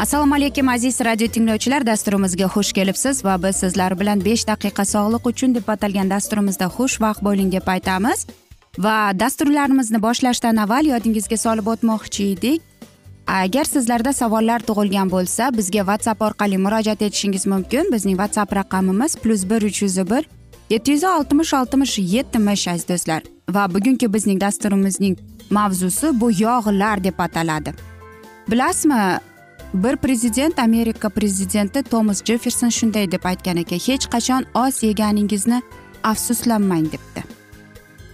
assalomu alaykum aziz radio tinglovchilar. Dasturimizga xush kelibsiz va biz sizlar bilan besh daqiqa sog'liq uchun deb atalgan dasturimizda xushvaqt bo'ling deb aytamiz. Va dasturlarimizni boshlashdan avval yodingizga solib o'tmoqchi edik. Agar sizlarda savollar tug'ilgan bo'lsa bizga whatsapp orqali murojaat etishingiz mumkin. Bizning whatsapp raqamimiz plyus bir uch yuz bir yetti yuz oltmish oltmish yetmish aziz do'stlar. Va bugungi bizning dasturimizning mavzusi bu yog'lar deb ataladi. Bilasizmi bir prezident amerika prezidenti tomas jefferson shunday deb aytgan ekan hech qachon oz yeganingizni afsuslanmang debdi.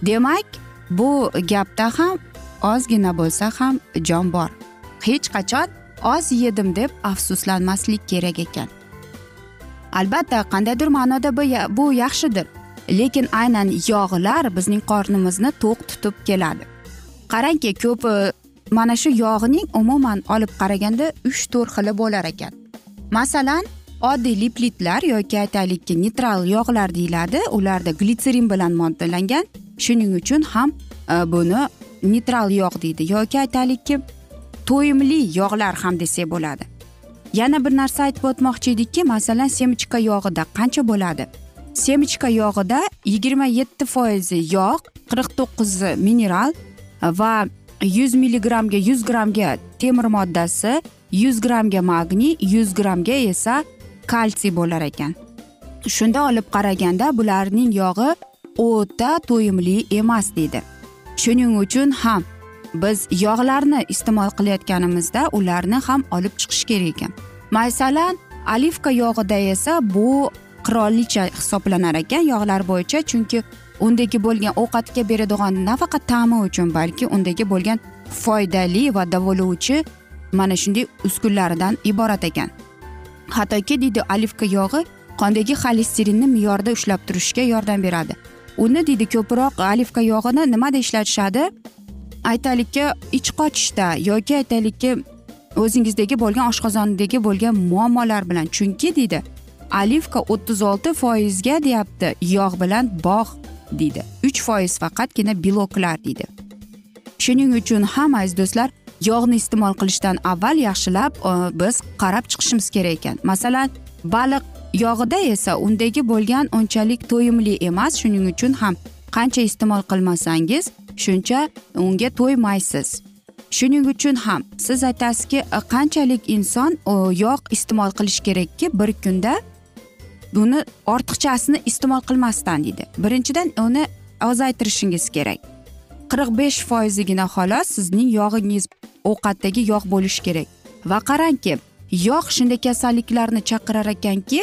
Demak bu gapda ham ozgina bo'lsa ham jon bor. Hech qachon oz yedim deb afsuslanmaslik kerak ekan. Albatta qandaydir ma'noda bu, bu yaxshidir lekin aynan yog'lar bizning qornimizni to'q tutib keladi. Qarangki ko'p mana shu yog'ning umuman olib qaraganda uch to'rt xili bo'lar ekan. Masalan oddiy liplitlar yoki aytaylikki neytral yog'lar deyiladi. Ularda glitserin bilan moddalangan. Shuning uchun ham e, buni neytral yog' deydi. Yoki aytaylikki to'yimli yog'lar ham desak bo'ladi. Yana bir narsa aytib o'tmoqchi edikki masalan semichka yog'ida qancha bo'ladi? Semichka yog'ida yigirma yetti foizi yog' qirq to'qqizi mineral va yuz milligrammga yuz grammga temir moddasi yuz grammga magniy yuz grammga esa kalsiy bo'lar ekan. Shunda olib qaraganda bularning yog'i o'ta to'yimli emas deydi. Shuning uchun ham biz yog'larni iste'mol qilayotganimizda ularni ham olib chiqish kerak ekan. Masalan olivka yog'ida esa bu qirolicha hisoblanar ekan yog'lar bo'yicha chunki undagi bo'lgan ovqatga beradigan nafaqat ta'mi uchun balki undagi bo'lgan foydali va davolovchi mana shunday uskunlaridan iborat ekan. Hattoki deydi olivka yog'i qondagi xolesterinni me'yorida ushlab turishga yordam beradi. Uni deydi ko'proq olivka yog'ini nimada ishlatishadi? Aytaylikki ich qochishda yoki aytaylikki o'zingizdagi bo'lgan oshqozondagi bo'lgan muammolar bilan. Chunki deydi olivka o'ttiz olti foizga deyapti yog' bilan bog' deydi. Uch foiz faqatgina beloklar deydi. Shuning uchun ham aziz do'stlar yog'ni iste'mol qilishdan avval yaxshilab biz qarab chiqishimiz kerak ekan. Masalan baliq yog'ida esa undagi bo'lgan unchalik to'yimli emas. Shuning uchun ham qancha iste'mol qilmasangiz shuncha unga to'ymaysiz. Shuning uchun ham siz aytasizki qanchalik inson yog' iste'mol qilish kerakki bir kunda buni ortiqchasini iste'mol qilmasdan deydi. Birinchidan uni ozaytirishingiz kerak. Qirq besh foizigina xolos sizning yog'ingiz ovqatdagi yog' bo'lishi kerak. Va qarangki yog' shunday kasalliklarni chaqirar ekanki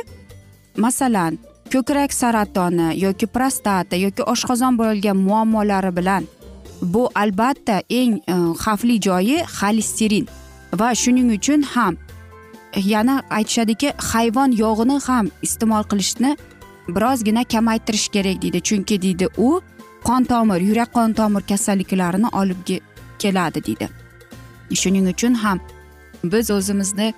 masalan ko'krak saratoni yoki prostata yoki oshqozon bo'lgan muammolari bilan bu albatta eng e, xavfli joyi xolesterin. Va shuning uchun ham yana aytishadiki hayvon yog'ini ham iste'mol qilishni birozgina kamaytirish kerak deydi. Chunki deydi u qon tomir yurak qon tomir kasalliklarini olib keladi deydi. Shuning uchun ham biz o'zimizni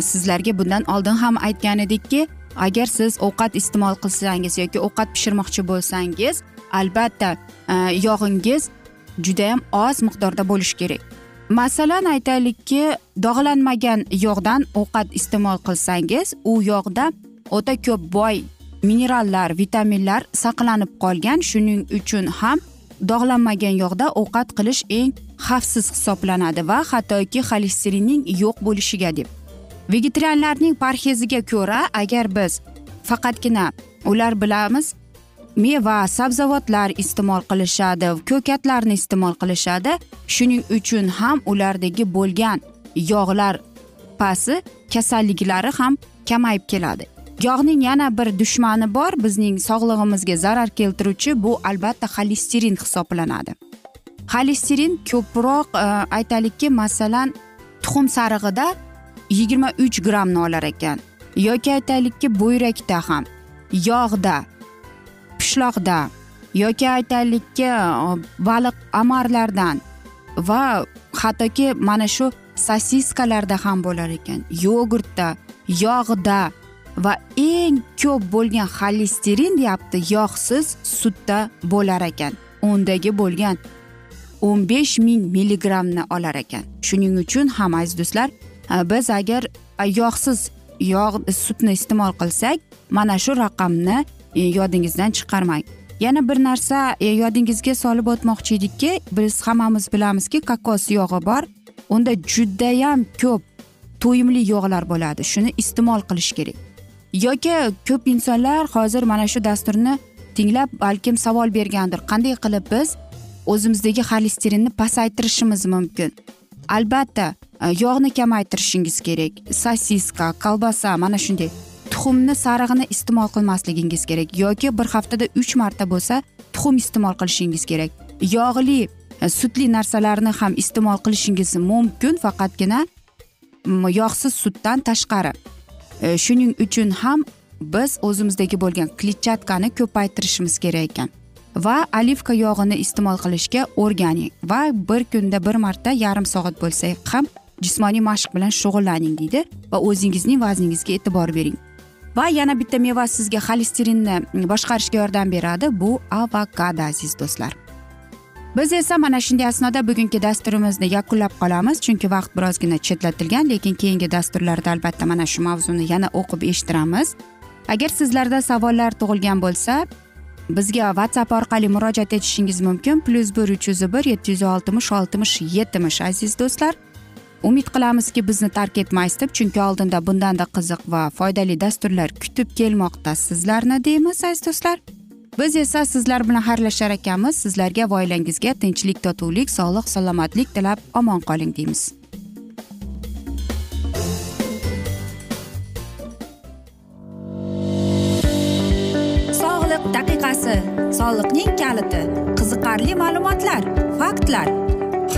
sizlarga bundan oldin ham aytgan edikki agar siz ovqat iste'mol qilsangiz yoki ovqat pishirmoqchi bo'lsangiz albatta e, yog'ingiz judayam oz miqdorda bo'lishi kerak. Masalan aytaylikki dog'lanmagan yog'dan ovqat iste'mol qilsangiz u yog'da o'ta ko'p boy minerallar vitaminlar saqlanib qolgan. Shuning uchun ham dog'lanmagan yog'da ovqat qilish eng xavfsiz hisoblanadi va hattoki xolesterinning yo'q bo'lishiga deb. Vegetarianlarning parheziga ko'ra agar biz faqatgina ular bilamiz meva sabzavotlar iste'mol qilishadi ko'katlarni iste'mol qilishadi. Shuning uchun ham ulardagi bo'lgan yog'lar pasi kasalliklari ham kamayib keladi. Yog'ning yana bir dushmani bor bizning sog'lig'imizga zarar keltiruvchi bu albatta xolesterin hisoblanadi. Xolesterin ko'proq e, aytaylikki masalan tuxum sarig'ida yigirma uch grammni olar ekan yoki aytaylikki buyrakda ham yog'da pishloqda yoki aytaylikki e, baliq amarlardan va hattoki mana shu sosiskalarda ham bo'lar ekan. Yogurtda yog'da va eng ko'p bo'lgan xolesterin deyapti yog'siz sutda bo'lar ekan. Undagi bo'lgan o'n besh ming milligrammni olar ekan. Shuning uchun ham aziz do'stlar e, biz agar e, yog'siz yog' sutni iste'mol qilsak mana shu raqamni E, yodingizdan chiqarmang. Yana bir narsa e, yodingizga solib o'tmoqchi edikki biz hammamiz bilamizki kokos yog'i bor. Unda judayam ko'p to'yimli yog'lar bo'ladi. Shuni iste'mol qilish kerak. Yoki ko'p insonlar hozir mana shu dasturni tinglab balkim savol bergandir. Qanday qilib biz o'zimizdagi xolesterinni pasaytirishimiz mumkin? Albatta e, yog'ni kamaytirishingiz kerak. Sosiska kolbasa mana shunday. Tuxumni sarig'ini iste'mol qilmasligingiz kerak yoki bir haftada uch marta bo'lsa tuxum iste'mol qilishingiz kerak. Yog'li e, sutli narsalarni ham iste'mol qilishingiz mumkin faqatgina yog'siz sutdan tashqari. E, shuning uchun ham biz o'zimizdagi bo'lgan kletchatkani ko'paytirishimiz kerak ekan va olivka yog'ini iste'mol qilishga o'rganing va bir kunda bir marta yarim soat bo'lsa ham jismoniy mashq bilan shug'ullaning deydi va o'zingizning vazningizga e'tibor bering. Va yana bitta meva sizga xolesterinni boshqarishga yordam beradi. Bu avokado aziz do'stlar. Biz esa mana shunday asnoda bugungi dasturimizni yakunlab qolamiz. Chunki vaqt birozgina chetlatilgan lekin keyingi dasturlarda albatta mana shu mavzuni yana o'qib eshittiramiz. Agar sizlarda savollar tug'ilgan bo'lsa bizga whatsapp orqali murojaat etishingiz mumkin. Plyus bir uch yuz bir yetti yuz oltmish oltmish yetmish aziz do'stlar. Umid qilamizki bizni tark etmaysiz deb chunki oldinda bundanda qiziq va foydali dasturlar kutib kelmoqda sizlarni deymiz aziz do'stlar. Biz esa sizlar bilan xayrlashar ekanmiz. Sizlarga va oilangizga tinchlik totuvlik sog'lik salomatlik tilab omon qoling deymiz. Sog'liq daqiqasi soliqning kaliti qiziqarli ma'lumotlar faktlar.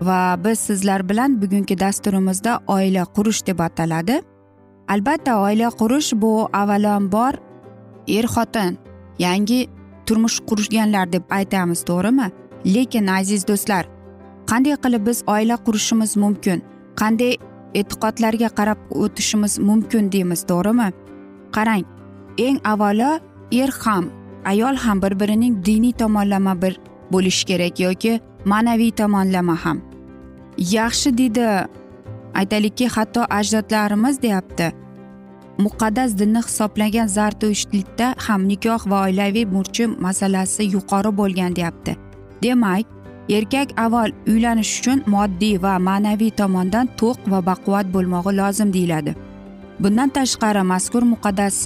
Va biz sizlar bilan bugungi dasturimizda oila qurish deb ataladi. Albatta oila qurish bu avvalambor er xotin yangi turmush qurganlar deb aytamiz to'g'rimi? Lekin aziz do'stlar qanday qilib biz oila qurishimiz mumkin? Qanday e'tiqodlarga qarab o'tishimiz mumkin deymiz to'g'rimi? Qarang eng avvalo er ham ayol ham bir birining diniy tomonlama bir bo'lishi kerak yoki ma'naviy tomonlama ham. Yaxshi deydi aytaylikki hatto ajdodlarimiz deyapti. Muqaddas dinni hisoblagan zartushtlikda ham nikoh va oilaviy burchi masalasi yuqori bo'lgan deyapti. Demak erkak avval uylanish uchun moddiy va ma'naviy tomondan to'q va baquvvat bo'lmog'i lozim deyiladi. Bundan tashqari mazkur muqaddas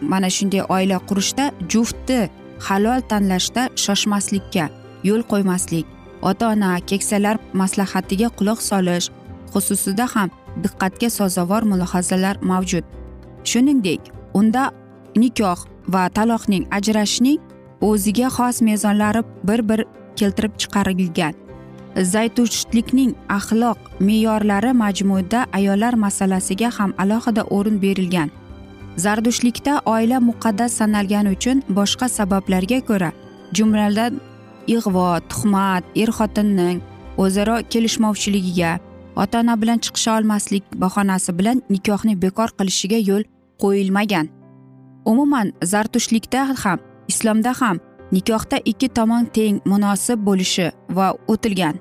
mana shunday oila qurishda juftni halol tanlashda shoshmaslikka yo'l qo'ymaslik ota ona keksalar maslahatiga quloq solish xususida ham diqqatga sazovor mulohazalar mavjud. Shuningdek unda nikoh va taloqning ajrashishning o'ziga xos mezonlari bir bir keltirib chiqarilgan. Zaytushlikning axloq me'yorlari majmuida ayollar masalasiga ham alohida o'rin berilgan. Zardushlikda oila muqaddas sanalgani uchun boshqa sabablarga ko'ra jumladan ig'vo tuhmat er xotinning o'zaro kelishmovchiligiga ota ona bilan chiqisha olmaslik bahonasi bilan nikohni bekor qilishiga yo'l qo'yilmagan. Umuman zartushlikda ham islomda ham nikohda ikki tomon teng munosib bo'lishi va o'tilgan.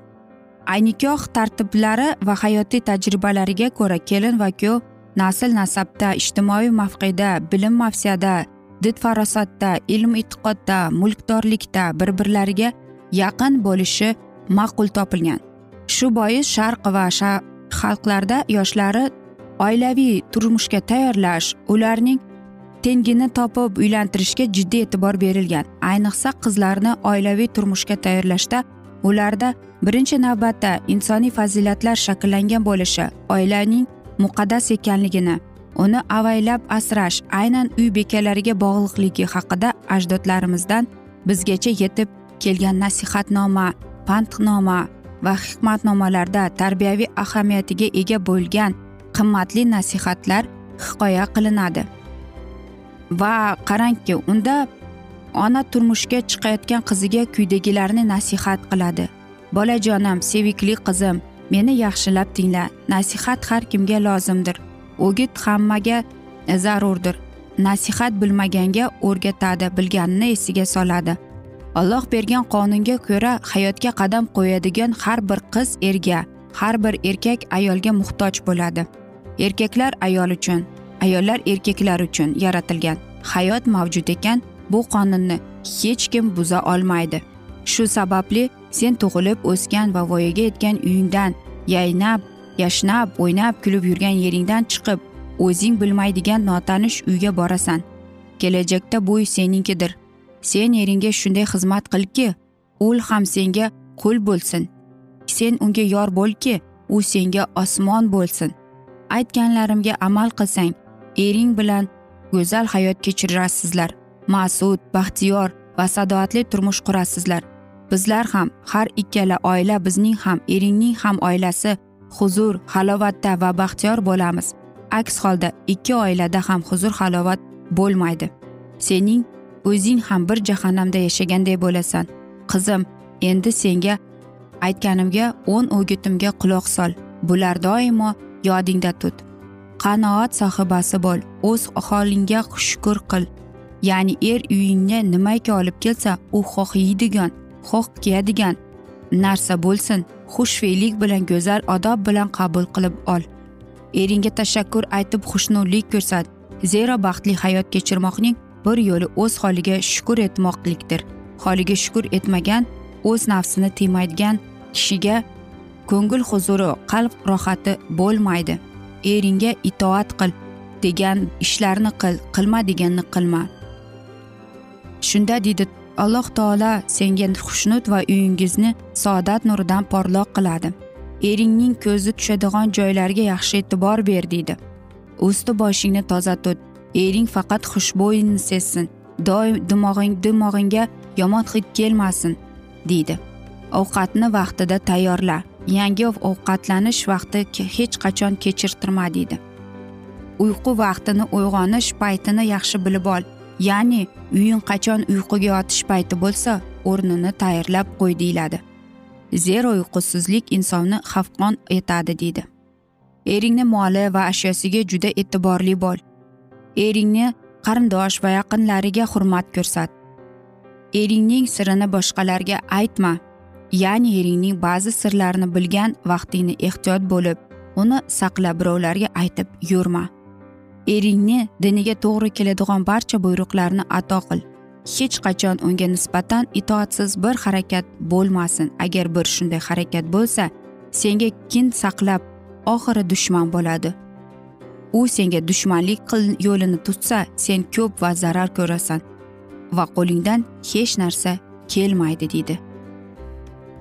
Ay nikoh tartiblari va hayotiy tajribalariga ko'ra kelin va kuyov nasl nasabda ijtimoiy mavqeda bilim mavsiyada did farosatda ilm e'tiqodda mulkdorlikda bir birlariga yaqin bo'lishi ma'qul topilgan. Shu bois sharq va xalqlarda yoshlari oilaviy turmushga tayyorlash ularning tengini topib uylantirishga jiddiy e'tibor berilgan. Ayniqsa qizlarni oilaviy turmushga tayyorlashda ularda birinchi navbatda insoniy fazilatlar shakllangan bo'lishi oilaning muqaddas ekanligini uni avaylab asrash aynan uy bekalariga bog'liqligi haqida ajdodlarimizdan bizgacha yetib kelgan nasihatnoma pantnoma va hikmatnomalarda tarbiyaviy ahamiyatiga ega bo'lgan qimmatli nasihatlar hikoya qilinadi. Va qarangki unda ona turmushga chiqayotgan qiziga quyidagilarni nasihat qiladi. Bolajonim sevikli qizim meni yaxshilab tingla. Nasihat har kimga lozimdir. O'git hammaga zarurdir. Nasihat bilmaganga o'rgatadi bilganini esiga soladi. Alloh bergan qonunga ko'ra hayotga qadam qo'yadigan har bir qiz erga har bir erkak ayolga muhtoj bo'ladi. Erkaklar ayol uchun ayollar erkaklar uchun yaratilgan. Hayot mavjud ekan bu qonunni hech kim buza olmaydi. Shu sababli sen tug'ilib o'sgan va voyaga yetgan uyingdan yaynab yashnab o'ynab kulib yurgan yeringdan chiqib o'zing bilmaydigan notanish uyga borasan. Kelajakda bu uy seninkidir. Sen eringga shunday xizmat qilki u ham senga qul bo'lsin. Sen unga yor bo'lki u senga osmon bo'lsin. Aytganlarimga amal qilsang ering bilan go'zal hayot kechirasizlar. Mas'ud baxtiyor va sadoatli turmush qurasizlar. Bizlar ham har ikkala oila bizning ham eringning ham oilasi huzur halovatda va baxtiyor bo'lamiz. Aks holda ikki oilada ham huzur halovat bo'lmaydi. Sening o'zing ham bir jahannamda yashaganday bo'lasan. Qizim endi senga aytganimga o'n o'gitimga quloq sol. Bular doimo yodingda tut. Qanoat sohibasi bo'l. O'z holingga shukur qil. Ya'ni er uyingga nimaki olib kelsa u xoh yeydigan xoh kiyadigan narsa bo'lsin. Xushfe'llik bilan go'zal odob bilan qabul qilib ol. Eringga tashakkur aytib xushnudlik ko'rsat. Zero baxtli hayot kechirmoqning bir yo'li o'z holiga shukur etmoqlikdir. Holiga shukur etmagan o'z nafsini tiymaydigan kishiga ko'ngil huzuri qalb rohati bo'lmaydi. Eringga itoat qil degan ishlarni qil qilma deganni qilma. Shunda deydi alloh taolo senga xushnud va uyingizni saodat nuridan porloq qiladi. Eringning ko'zi tushadigan joylarga yaxshi e'tibor ber deydi. Usti boshingni toza tut. Ering faqat xushbo'yni sezsin. Doim dimog'ing dimog'ingga yomon hid kelmasin deydi. Ovqatni vaqtida tayyorla. Yangi ovqatlanish vaqti hech qachon kechirtirma deydi. Uyqu vaqtini uyg'onish paytini yaxshi bilib ol. Ya'ni uying qachon uyquga yotish payti bo'lsa o'rnini tayyorlab qo'y deyiladi. Zero uyqusizlik insonni xafqon etadi deydi. Eringni moli va ashyosiga juda e'tiborli bo'l. Eringni qarindosh va yaqinlariga hurmat ko'rsat. Eringning sirini boshqalarga aytma ya'ni eringning ba'zi sirlarini bilgan vaqtingni ehtiyot bo'lib uni saqlab birovlarga aytib yurma. Eringni diniga to'g'ri keladigan barcha buyruqlarni ato qil. Hech qachon unga nisbatan itoatsiz bir harakat bo'lmasin. Agar bir shunday harakat bo'lsa senga kin saqlab oxiri dushman bo'ladi. U senga dushmanlik qil yo'lini tutsa sen ko'p va zarar ko'rasan va qo'lingdan hech narsa kelmaydi deydi.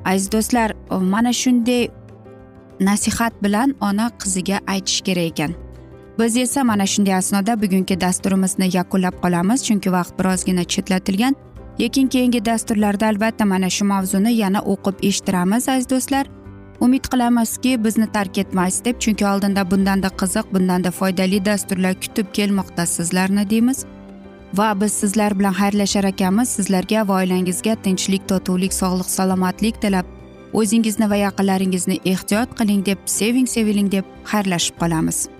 Aziz do'stlar mana shunday nasihat bilan ona qiziga aytish kerak ekan. Biz esa mana shunday asnoda bugungi dasturimizni yakunlab qolamiz chunki vaqt birozgina chetlatilgan. Lekin keyingi dasturlarda albatta mana shu mavzuni yana o'qib eshittiramiz aziz do'stlar. Umid qilamizki bizni tark etmaysiz deb chunki oldinda bundanda qiziq bundanda foydali dasturlar kutib kelmoqda sizlarni deymiz. Va biz sizlar bilan xayrlashar ekanmiz. Sizlarga va oilangizga tinchlik totuvlik sog'lik salomatlik tilab o'zingizni va yaqinlaringizni ehtiyot qiling deb seving seviling deb xayrlashib qolamiz.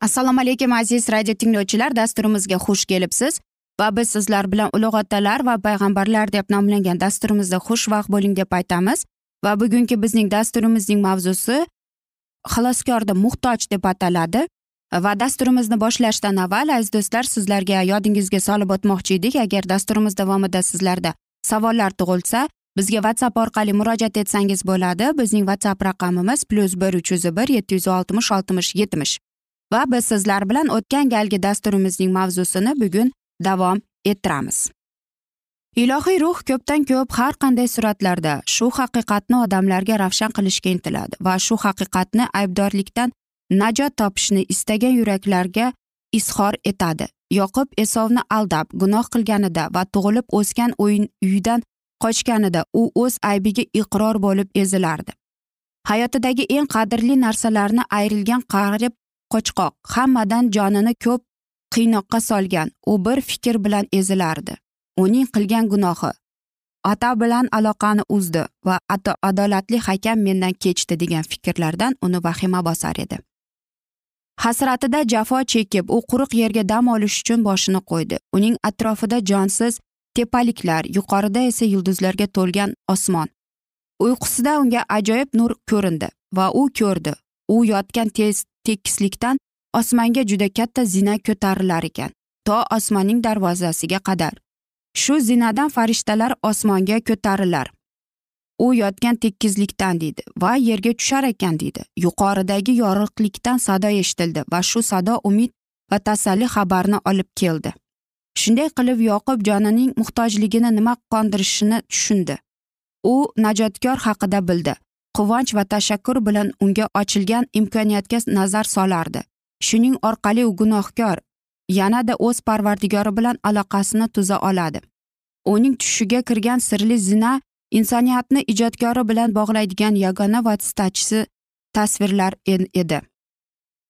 Assalomu alaykum aziz radio tinglovchilar dasturimizga xush kelibsiz. Va biz sizlar bilan ulug' otalar va payg'ambarlar deb nomlangan dasturimizda xushvaqt bo'ling deb aytamiz. Va bugungi bizning dasturimizning mavzusi xaloskorda muhtoj deb ataladi. Va dasturimizni boshlashdan avval aziz do'stlar sizlarga yodingizga solib o'tmoqchi edik. Agar dasturimiz davomida sizlarda savollar tug'ilsa bizga whatsapp orqali murojaat etsangiz bo'ladi. Bizning whatsapp raqamimiz plyus bir uch yuz bir yetti yuz oltmish oltmish yetmish. Va biz sizlar bilan o'tgan galgi dasturimizning mavzusini bugun davom ettiramiz. Ilohiy ruh ko'pdan ko'p har qanday suratlarda shu haqiqatni odamlarga ravshan qilishga intiladi va shu haqiqatni aybdorlikdan najot topishni istagan yuraklarga izhor etadi. Yoqub esovni aldab gunoh qilganida va tug'ilib o'sgan o'yin uyidan qochganida u o'z aybiga iqror bo'lib ezilardi. Hayotidagi eng qadrli narsalarni ayrilgan qarib qo'chqoq hammadan jonini ko'p qiynoqqa solgan u bir fikr bilan ezilardi. Uning qilgan gunohi ota bilan aloqani uzdi va adolatli hakam mendan kechdi degan fikrlardan uni vahima bosar edi. Hasratida jafo chekib u quruq yerga dam olish uchun boshini qo'ydi. Uning atrofida jonsiz tepaliklar yuqorida esa yulduzlarga to'lgan osmon. Uyqusida unga ajoyib nur ko'rindi va u ko'rdi. U yotgan tez tekislikdan osmonga juda katta zina ko'tarilar ekan to osmonning darvozasiga qadar. Shu zinadan farishtalar osmonga ko'tarilar. U yotgan tekizlikdan deydi va yerga tushar ekan deydi. Yuqoridagi yorug'likdan sado eshitildi va shu sado umid va tasalli xabarni olib keldi. Shunday qilib yoqub jonining muhtojligini nima qondirishini tushundi. U najotkor haqida bildi. Quvonch va tashakkur bilan unga ochilgan imkoniyatga nazar solardi. Shuning orqali u gunohkor yanada o'z parvardigori bilan aloqasini tuza oladi. Uning tushiga kirgan sirli zina insoniyatni ijodkori bilan bog'laydigan yagona vositachisi tasvirlar edi.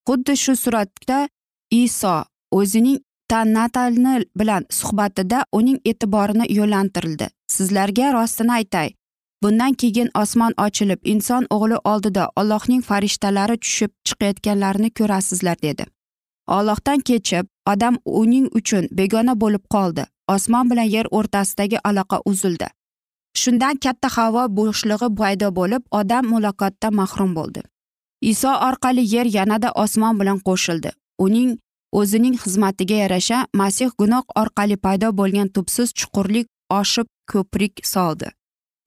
Xuddi shu suratda iso o'zining tannatalni bilan suhbatida uning e'tiborini yo'llantirildi. Sizlarga rostini aytay bundan keyin osmon ochilib inson o'g'li oldida ollohning farishtalari tushib chiqayotganlarini ko'rasizlar dedi. Ollohdan kechib odam uning uchun begona bo'lib qoldi. Osmon bilan yer o'rtasidagi aloqa uzildi. Shundan katta havo bo'shlig'i paydo bo'lib odam muloqotdan mahrum bo'ldi. Iso orqali yer yanada osmon bilan qo'shildi. Uning o'zining xizmatiga yarasha masih gunoh orqali paydo bo'lgan tubsiz chuqurlik oshib ko'prik soldi.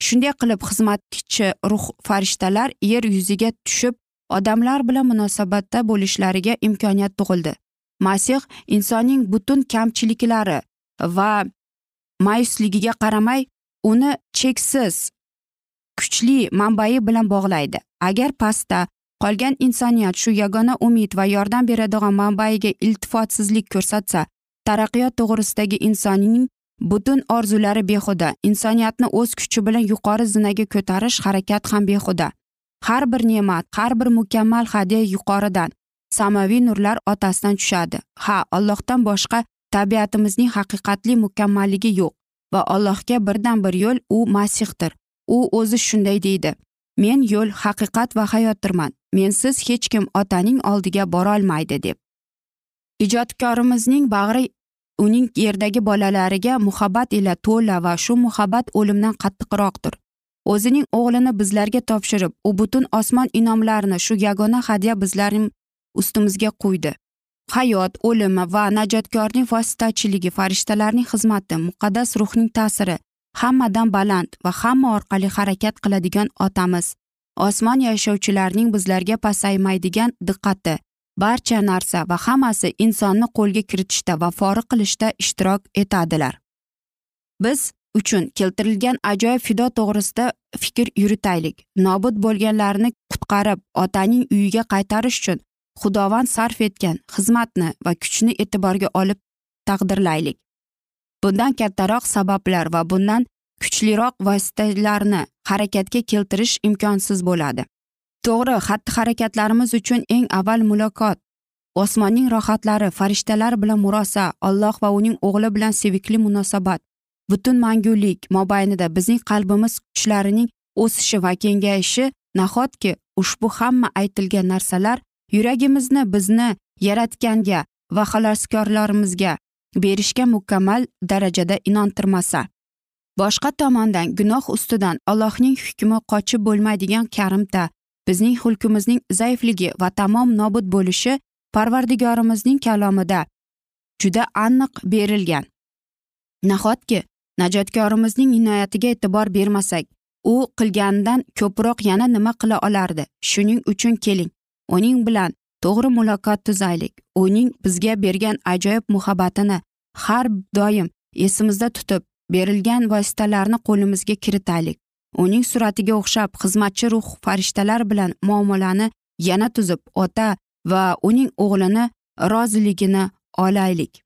Shunday qilib xizmatchi ruh farishtalar yer yuziga tushib odamlar bilan munosabatda bo'lishlariga imkoniyat tug'ildi. Masih insonning butun kamchiliklari va mayusligiga qaramay uni cheksiz kuchli manbai bilan bog'laydi. Agar pastda qolgan insoniyat shu yagona umid va yordam beradigan manbaiga iltifotsizlik ko'rsatsa taraqqiyot to'g'risidagi insonning butun orzulari behuda. Insoniyatni o'z kuchi bilan yuqori zinaga ko'tarish harakat ham behuda. Har bir ne'mat har bir mukammal hadya yuqoridan samoviy nurlar otasidan tushadi. Ha allohdan boshqa tabiatimizning haqiqatli mukammalligi yo'q va allohga birdan bir yo'l u masihdir. U o'zi shunday deydi. Men yo'l haqiqat va hayotdirman. Mensiz hech kim otaning oldiga borolmaydi deb. Ijodkorimizning bag'ri uning yerdagi bolalariga muhabbat ila to'la va shu muhabbat o'limdan qattiqroqdir. O'zining o'g'lini bizlarga topshirib u butun osmon inomlarini shu yagona hadya bizlarning ustimizga quydi hayot o'limi va najotkorning vositachiligi farishtalarning xizmati muqaddas ruhning ta'siri hammadan baland va hamma orqali harakat qiladigan otamiz. Osmon yashovchilarining bizlarga pasaymaydigan diqqati barcha narsa va hammasi insonni qo'lga kiritishda va forig' qilishda ishtirok etadilar. Biz uchun keltirilgan ajoyib fido to'g'risida fikr yuritaylik. Nobud bo'lganlarni qutqarib otaning uyiga qaytarish uchun xudovand sarf etgan xizmatni va kuchni e'tiborga olib taqdirlaylik. Bundan kattaroq sabablar va bundan kuchliroq vositalarni harakatga keltirish imkonsiz bo'ladi. To'g'ri xatti harakatlarimiz uchun eng avval muloqot. Osmonning rohatlari farishtalar bilan murosa alloh va uning o'g'li bilan sevikli munosabat. Butun mangulik mobaynida bizning qalbimiz kuchlarining o'sishi va kengayishi nahotki ushbu hamma aytilgan narsalar yuragimizni bizni yaratganga va xaloskorlarimizga berishga mukammal darajada inontirmasa? Boshqa tomondan gunoh ustidan allohning hukmi qochib bo'lmaydigan karimta bizning xulqimizning zaifligi va tamom nobud bo'lishi parvardigorimizning kalomida juda aniq berilgan. Nahotki najotkorimizning inoyatiga e'tibor bermasak u qilganidan ko'proq yana nima qila olardi? Shuning uchun keling uning bilan to'g'ri muloqot tuzaylik. Uning bizga bergan ajoyib muhabbatini har doim esimizda tutib berilgan vositalarni qo'limizga kiritaylik. Uning suratiga o'xshab xizmatchi ruh farishtalar bilan muomalani yana tuzib ota va uning o'g'lini roziligini olaylik.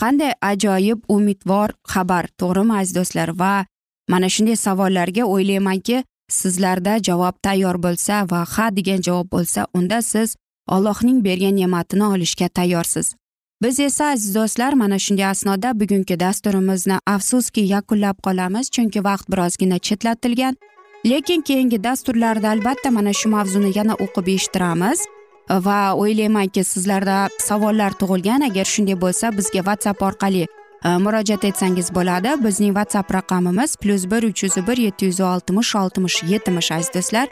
Qanday ajoyib umidvor xabar to'g'rimi aziz do'stlar? Va mana shunday savollarga o'ylaymanki sizlarda javob tayyor bo'lsa va ha degan javob bo'lsa unda siz ollohning bergan ne'matini olishga tayyorsiz. Biz esa aziz do'stlar mana shunday asnoda bugungi dasturimizni afsuski yakunlab qolamiz chunki vaqt birozgina chetlatilgan. Lekin keyingi dasturlarda albatta mana shu mavzuni yana o'qib eshittiramiz. Va o'ylaymanki sizlarda savollar tug'ilgan. Agar shunday bo'lsa bizga whatsapp orqali e, murojaat etsangiz bo'ladi. Bizning whatsapp raqamimiz plyus bir uch yuz bir yetti yuz oltmish oltmish yetmish aziz do'stlar.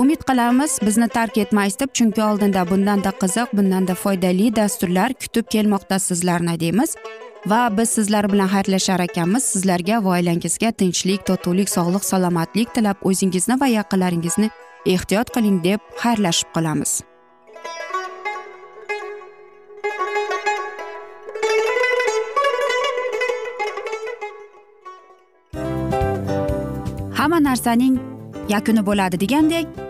Umid qilamiz bizni tark etmaysiz deb chunki oldinda bundanda qiziq bundanda foydali dasturlar kutib kelmoqda sizlarni deymiz. Va biz sizlar bilan xayrlashar ekanmiz. Sizlarga va oilangizga tinchlik totuvlik sog'lik salomatlik tilab o'zingizni va yaqinlaringizni ehtiyot qiling deb xayrlashib qolamiz. Hamma narsaning yakuni bo'ladi degandek